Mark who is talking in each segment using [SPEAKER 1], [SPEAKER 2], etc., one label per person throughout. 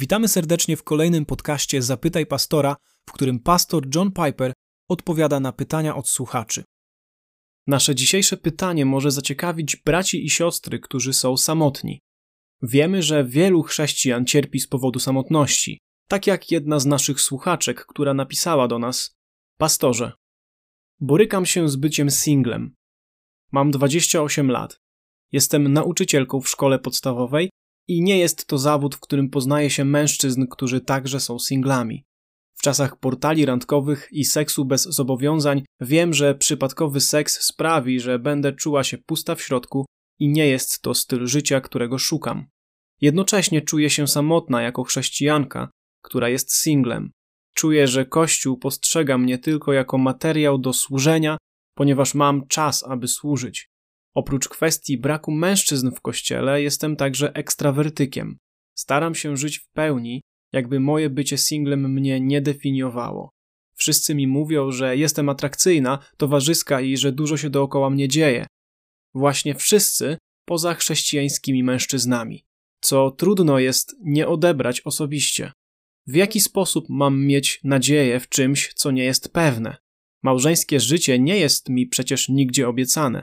[SPEAKER 1] Witamy serdecznie w kolejnym podcaście Zapytaj Pastora, w którym pastor John Piper odpowiada na pytania od słuchaczy. Nasze dzisiejsze pytanie może zaciekawić braci i siostry, którzy są samotni. Wiemy, że wielu chrześcijan cierpi z powodu samotności, tak jak jedna z naszych słuchaczek, która napisała do nas: Pastorze, borykam się z byciem singlem. Mam 28 lat. Jestem nauczycielką w szkole podstawowej i nie jest to zawód, w którym poznaje się mężczyzn, którzy także są singlami. W czasach portali randkowych i seksu bez zobowiązań wiem, że przypadkowy seks sprawi, że będę czuła się pusta w środku i nie jest to styl życia, którego szukam. Jednocześnie czuję się samotna jako chrześcijanka, która jest singlem. Czuję, że Kościół postrzega mnie tylko jako materiał do służenia, ponieważ mam czas, aby służyć. Oprócz kwestii braku mężczyzn w kościele, jestem także ekstrawertykiem. Staram się żyć w pełni, jakby moje bycie singlem mnie nie definiowało. Wszyscy mi mówią, że jestem atrakcyjna, towarzyska i że dużo się dookoła mnie dzieje. Właśnie wszyscy poza chrześcijańskimi mężczyznami, co trudno jest nie odebrać osobiście. W jaki sposób mam mieć nadzieję w czymś, co nie jest pewne? Małżeńskie życie nie jest mi przecież nigdzie obiecane.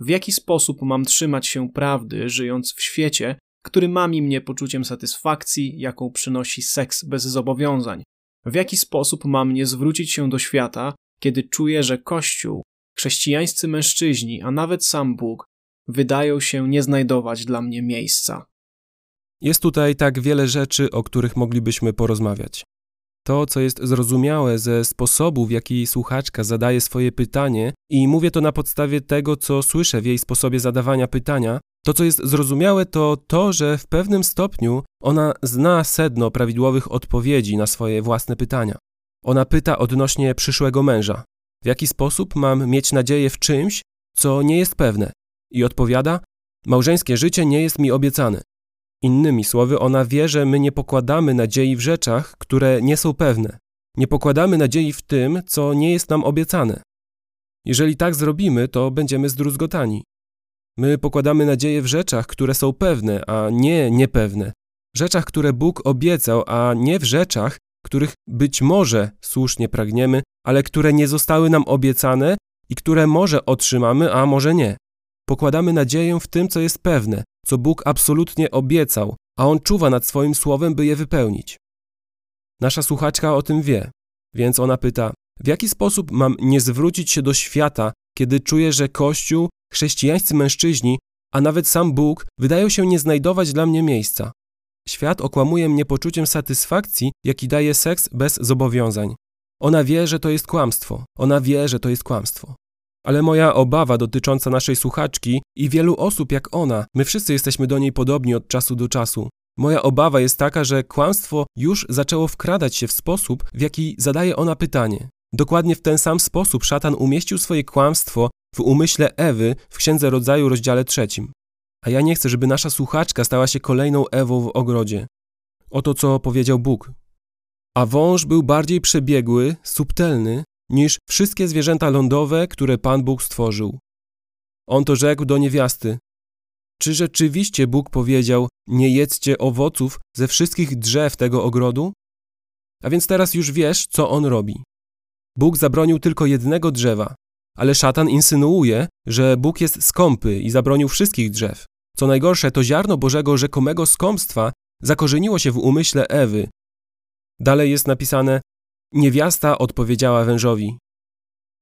[SPEAKER 1] W jaki sposób mam trzymać się prawdy, żyjąc w świecie, który mami mnie poczuciem satysfakcji, jaką przynosi seks bez zobowiązań? W jaki sposób mam nie zwrócić się do świata, kiedy czuję, że Kościół, chrześcijańscy mężczyźni, a nawet sam Bóg wydają się nie znajdować dla mnie miejsca?
[SPEAKER 2] Jest tutaj tak wiele rzeczy, o których moglibyśmy porozmawiać. To, co jest zrozumiałe ze sposobu, w jaki słuchaczka zadaje swoje pytanie, i mówię to na podstawie tego, co słyszę w jej sposobie zadawania pytania, to, co jest zrozumiałe, to to, że w pewnym stopniu ona zna sedno prawidłowych odpowiedzi na swoje własne pytania. Ona pyta odnośnie przyszłego męża. W jaki sposób mam mieć nadzieję w czymś, co nie jest pewne? I odpowiada: Małżeńskie życie nie jest mi obiecane. Innymi słowy, ona wie, że my nie pokładamy nadziei w rzeczach, które nie są pewne. Nie pokładamy nadziei w tym, co nie jest nam obiecane. Jeżeli tak zrobimy, to będziemy zdruzgotani. My pokładamy nadzieję w rzeczach, które są pewne, a nie niepewne. Rzeczach, które Bóg obiecał, a nie w rzeczach, których być może słusznie pragniemy, ale które nie zostały nam obiecane i które może otrzymamy, a może nie. Pokładamy nadzieję w tym, co jest pewne, co Bóg absolutnie obiecał, a On czuwa nad swoim słowem, by je wypełnić. Nasza słuchaczka o tym wie, więc ona pyta: W jaki sposób mam nie zwrócić się do świata, kiedy czuję, że Kościół, chrześcijańscy mężczyźni, a nawet sam Bóg wydają się nie znajdować dla mnie miejsca? Świat okłamuje mnie poczuciem satysfakcji, jaki daje seks bez zobowiązań. Ona wie, że to jest kłamstwo. Ona wie, że to jest kłamstwo. Ale moja obawa dotycząca naszej słuchaczki i wielu osób jak ona, my wszyscy jesteśmy do niej podobni od czasu do czasu. Moja obawa jest taka, że kłamstwo już zaczęło wkradać się w sposób, w jaki zadaje ona pytanie. Dokładnie w ten sam sposób szatan umieścił swoje kłamstwo w umyśle Ewy w Księdze Rodzaju rozdziale trzecim. A ja nie chcę, żeby nasza słuchaczka stała się kolejną Ewą w ogrodzie. Oto co powiedział Bóg. A wąż był bardziej przebiegły, subtelny niż wszystkie zwierzęta lądowe, które Pan Bóg stworzył. On to rzekł do niewiasty. Czy rzeczywiście Bóg powiedział: Nie jedzcie owoców ze wszystkich drzew tego ogrodu? A więc teraz już wiesz, co on robi. Bóg zabronił tylko jednego drzewa, ale szatan insynuuje, że Bóg jest skąpy i zabronił wszystkich drzew. Co najgorsze, to ziarno Bożego rzekomego skąpstwa zakorzeniło się w umyśle Ewy. Dalej jest napisane: Niewiasta odpowiedziała wężowi: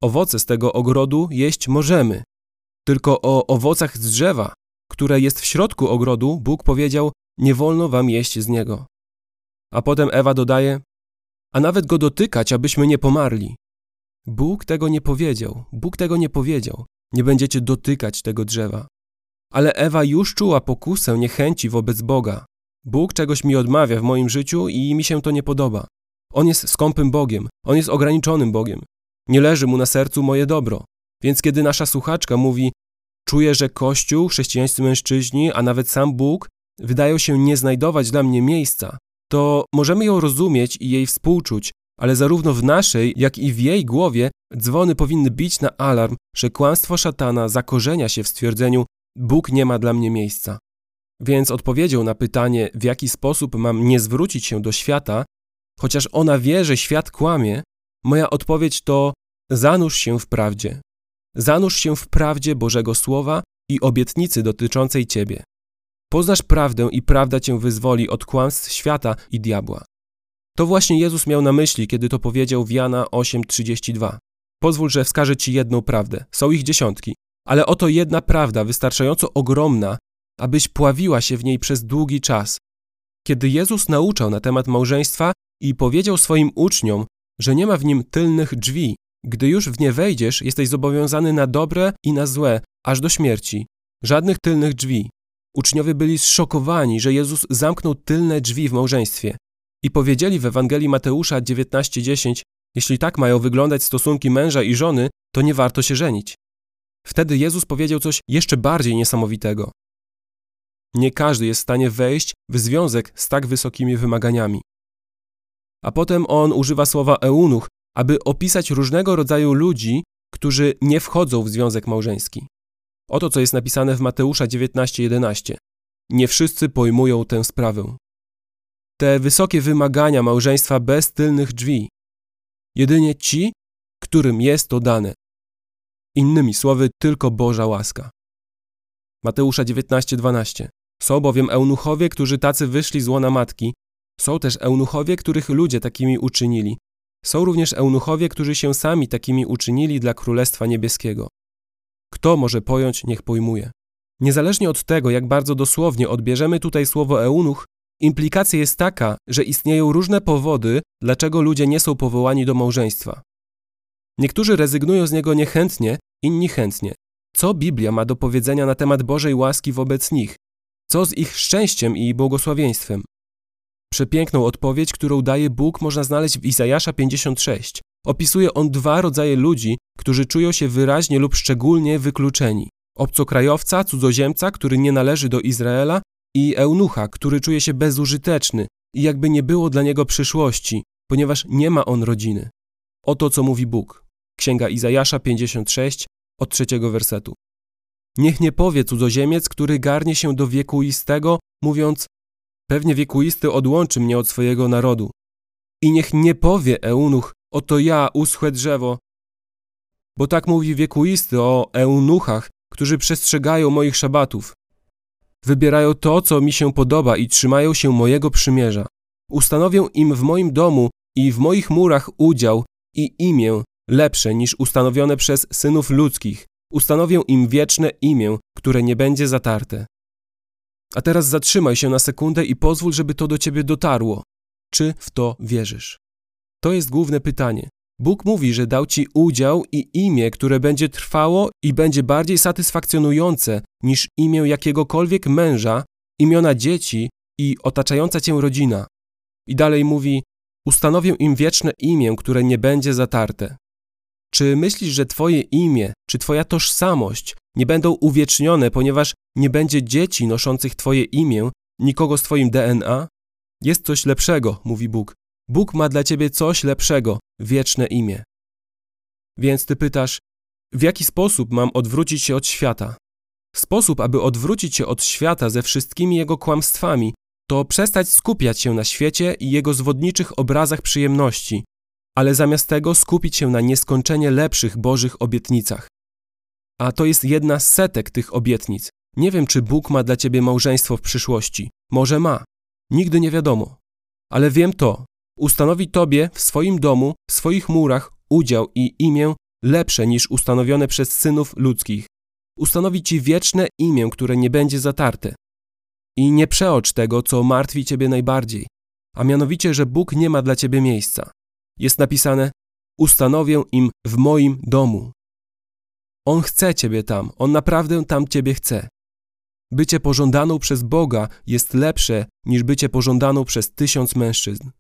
[SPEAKER 2] Owoce z tego ogrodu jeść możemy, tylko o owocach z drzewa, które jest w środku ogrodu, Bóg powiedział: Nie wolno wam jeść z niego. A potem Ewa dodaje: A nawet go dotykać, abyśmy nie pomarli. Bóg tego nie powiedział, Bóg tego nie powiedział. Nie będziecie dotykać tego drzewa. Ale Ewa już czuła pokusę niechęci wobec Boga. Bóg czegoś mi odmawia w moim życiu i mi się to nie podoba. On jest skąpym Bogiem, on jest ograniczonym Bogiem. Nie leży mu na sercu moje dobro. Więc kiedy nasza słuchaczka mówi, czuję, że Kościół, chrześcijańscy mężczyźni, a nawet sam Bóg wydają się nie znajdować dla mnie miejsca, to możemy ją rozumieć i jej współczuć, ale zarówno w naszej, jak i w jej głowie dzwony powinny bić na alarm, że kłamstwo szatana zakorzenia się w stwierdzeniu Bóg nie ma dla mnie miejsca. Więc odpowiedzią na pytanie, w jaki sposób mam nie zwrócić się do świata, chociaż ona wie, że świat kłamie, moja odpowiedź to zanurz się w prawdzie. Zanurz się w prawdzie Bożego Słowa i obietnicy dotyczącej Ciebie. Poznasz prawdę i prawda Cię wyzwoli od kłamstw świata i diabła. To właśnie Jezus miał na myśli, kiedy to powiedział w Jana 8:32. Pozwól, że wskażę Ci jedną prawdę. Są ich dziesiątki, ale oto jedna prawda, wystarczająco ogromna, abyś pławiła się w niej przez długi czas. Kiedy Jezus nauczał na temat małżeństwa i powiedział swoim uczniom, że nie ma w nim tylnych drzwi, gdy już w nie wejdziesz, jesteś zobowiązany na dobre i na złe, aż do śmierci. Żadnych tylnych drzwi. Uczniowie byli zszokowani, że Jezus zamknął tylne drzwi w małżeństwie. I powiedzieli w Ewangelii Mateusza 19:10: Jeśli tak mają wyglądać stosunki męża i żony, to nie warto się żenić. Wtedy Jezus powiedział coś jeszcze bardziej niesamowitego. Nie każdy jest w stanie wejść w związek z tak wysokimi wymaganiami. A potem on używa słowa eunuch, aby opisać różnego rodzaju ludzi, którzy nie wchodzą w związek małżeński. Oto co jest napisane w Mateusza 19:11. Nie wszyscy pojmują tę sprawę. Te wysokie wymagania małżeństwa bez tylnych drzwi. Jedynie ci, którym jest to dane. Innymi słowy, tylko Boża łaska. Mateusza 19:12. Są bowiem eunuchowie, którzy tacy wyszli z łona matki. Są też eunuchowie, których ludzie takimi uczynili. Są również eunuchowie, którzy się sami takimi uczynili dla Królestwa Niebieskiego. Kto może pojąć, niech pojmuje. Niezależnie od tego, jak bardzo dosłownie odbierzemy tutaj słowo eunuch, implikacja jest taka, że istnieją różne powody, dlaczego ludzie nie są powołani do małżeństwa. Niektórzy rezygnują z niego niechętnie, inni chętnie. Co Biblia ma do powiedzenia na temat Bożej łaski wobec nich? Co z ich szczęściem i błogosławieństwem? Przepiękną odpowiedź, którą daje Bóg, można znaleźć w Izajasza 56. Opisuje on dwa rodzaje ludzi, którzy czują się wyraźnie lub szczególnie wykluczeni. Obcokrajowca, cudzoziemca, który nie należy do Izraela i eunucha, który czuje się bezużyteczny i jakby nie było dla niego przyszłości, ponieważ nie ma on rodziny. Oto co mówi Bóg. Księga Izajasza 56 od trzeciego wersetu. Niech nie powie cudzoziemiec, który garnie się do wiekuistego, mówiąc Pewnie wiekuisty odłączy mnie od swojego narodu. I niech nie powie eunuch, oto ja, uschłe drzewo. Bo tak mówi wiekuisty o eunuchach, którzy przestrzegają moich szabatów. Wybierają to, co mi się podoba i trzymają się mojego przymierza. Ustanowię im w moim domu i w moich murach udział i imię lepsze niż ustanowione przez synów ludzkich. Ustanowię im wieczne imię, które nie będzie zatarte. A teraz zatrzymaj się na sekundę i pozwól, żeby to do ciebie dotarło. Czy w to wierzysz? To jest główne pytanie. Bóg mówi, że dał ci udział i imię, które będzie trwało i będzie bardziej satysfakcjonujące niż imię jakiegokolwiek męża, imiona dzieci i otaczająca cię rodzina. I dalej mówi: Ustanowię im wieczne imię, które nie będzie zatarte. Czy myślisz, że Twoje imię, czy Twoja tożsamość nie będą uwiecznione, ponieważ nie będzie dzieci noszących Twoje imię, nikogo z Twoim DNA? Jest coś lepszego, mówi Bóg. Bóg ma dla Ciebie coś lepszego, wieczne imię. Więc Ty pytasz, w jaki sposób mam odwrócić się od świata? Sposób, aby odwrócić się od świata ze wszystkimi jego kłamstwami, to przestać skupiać się na świecie i jego zwodniczych obrazach przyjemności, ale zamiast tego skupić się na nieskończenie lepszych Bożych obietnicach. A to jest jedna z setek tych obietnic. Nie wiem, czy Bóg ma dla ciebie małżeństwo w przyszłości. Może ma. Nigdy nie wiadomo. Ale wiem to. Ustanowi tobie w swoim domu, w swoich murach udział i imię lepsze niż ustanowione przez synów ludzkich. Ustanowi ci wieczne imię, które nie będzie zatarte. I nie przeocz tego, co martwi ciebie najbardziej, a mianowicie, że Bóg nie ma dla ciebie miejsca jest napisane: Ustanowię im w moim domu. On chce ciebie tam, on naprawdę tam ciebie chce. Bycie pożądaną przez Boga jest lepsze niż bycie pożądaną przez tysiąc mężczyzn.